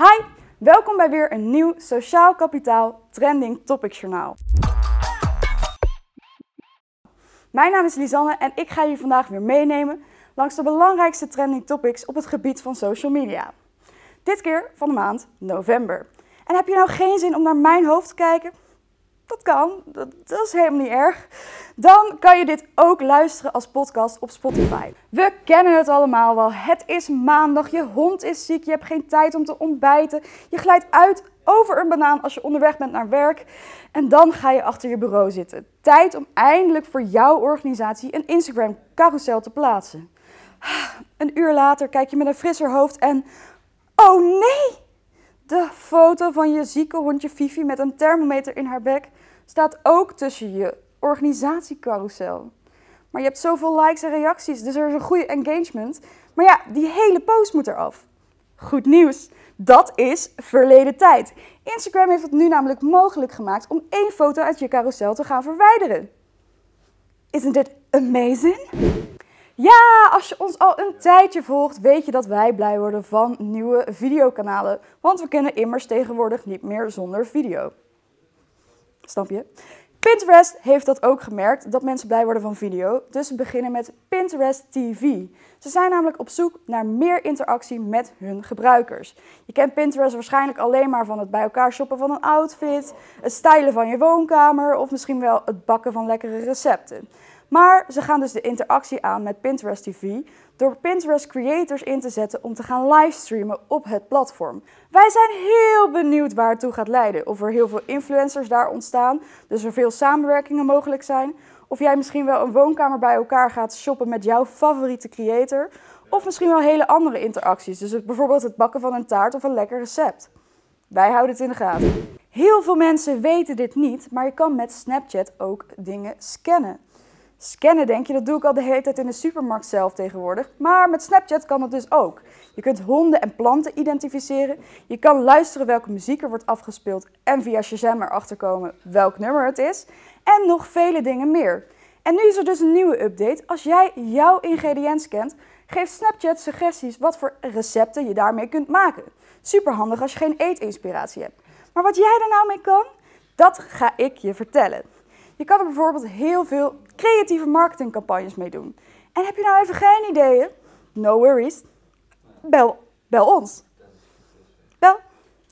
Hi, welkom bij weer een nieuw Sociaal Kapitaal Trending Topics Journaal. Mijn naam is Lisanne en ik ga je vandaag weer meenemen langs de belangrijkste trending topics op het gebied van social media. Dit keer van de maand november. En heb je nou geen zin om naar mijn hoofd te kijken? Dat kan, dat, dat, is helemaal niet erg. Dan kan je dit ook luisteren als podcast op Spotify. We kennen het allemaal wel. Het is maandag, je hond is ziek, je hebt geen tijd om te ontbijten. Je glijdt uit over een banaan als je onderweg bent naar werk. En dan ga je achter je bureau zitten. Tijd om eindelijk voor jouw organisatie een Instagram carousel te plaatsen. Een uur later kijk je met een frisser hoofd en... Oh nee! De foto van je zieke hondje Fifi met een thermometer in haar bek staat ook tussen je organisatiecarousel. Maar je hebt zoveel likes en reacties, dus er is een goede engagement. Maar ja, die hele post moet eraf. Goed nieuws, dat is verleden tijd. Instagram heeft het nu namelijk mogelijk gemaakt om één foto uit je carousel te gaan verwijderen. Isn't it amazing? Ja, als je ons al een tijdje volgt, weet je dat wij blij worden van nieuwe videokanalen. Want we kunnen immers tegenwoordig niet meer zonder video. Snap je? Pinterest heeft dat ook gemerkt, dat mensen blij worden van video. Dus ze beginnen met Pinterest TV. Ze zijn namelijk op zoek naar meer interactie met hun gebruikers. Je kent Pinterest waarschijnlijk alleen maar van het bij elkaar shoppen van een outfit, het stylen van je woonkamer of misschien wel het bakken van lekkere recepten. Maar ze gaan dus de interactie aan met Pinterest TV door Pinterest creators in te zetten om te gaan livestreamen op het platform. Wij zijn heel benieuwd waar het toe gaat leiden. Of er heel veel influencers daar ontstaan, dus er veel samenwerkingen mogelijk zijn. Of jij misschien wel een woonkamer bij elkaar gaat shoppen met jouw favoriete creator. Of misschien wel hele andere interacties, dus bijvoorbeeld het bakken van een taart of een lekker recept. Wij houden het in de gaten. Heel veel mensen weten dit niet, maar je kan met Snapchat ook dingen scannen. Scannen denk je, dat doe ik al de hele tijd in de supermarkt zelf tegenwoordig. Maar met Snapchat kan dat dus ook. Je kunt honden en planten identificeren. Je kan luisteren welke muziek er wordt afgespeeld en via Shazam erachter komen welk nummer het is. En nog vele dingen meer. En nu is er dus een nieuwe update. Als jij jouw ingrediënt scant, geeft Snapchat suggesties wat voor recepten je daarmee kunt maken. Super handig als je geen eetinspiratie hebt. Maar wat jij er nou mee kan, dat ga ik je vertellen. Je kan er bijvoorbeeld heel veel creatieve marketingcampagnes mee doen. En heb je nou even geen ideeën? No worries. Bel, bel ons. Bel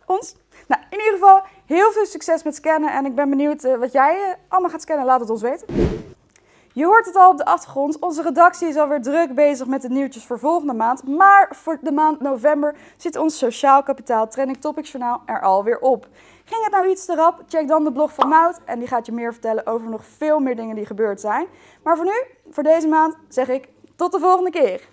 ons. Nou, in ieder geval heel veel succes met scannen en ik ben benieuwd uh, wat jij uh, allemaal gaat scannen. Laat het ons weten. Je hoort het al op de achtergrond. Onze redactie is alweer druk bezig met de nieuwtjes voor volgende maand. Maar voor de maand november zit ons Sociaal Kapitaal Trending Topics Journaal er alweer op. Ging het nou iets te rap? Check dan de blog van Mout en die gaat je meer vertellen over nog veel meer dingen die gebeurd zijn. Maar voor nu, voor deze maand, zeg ik tot de volgende keer.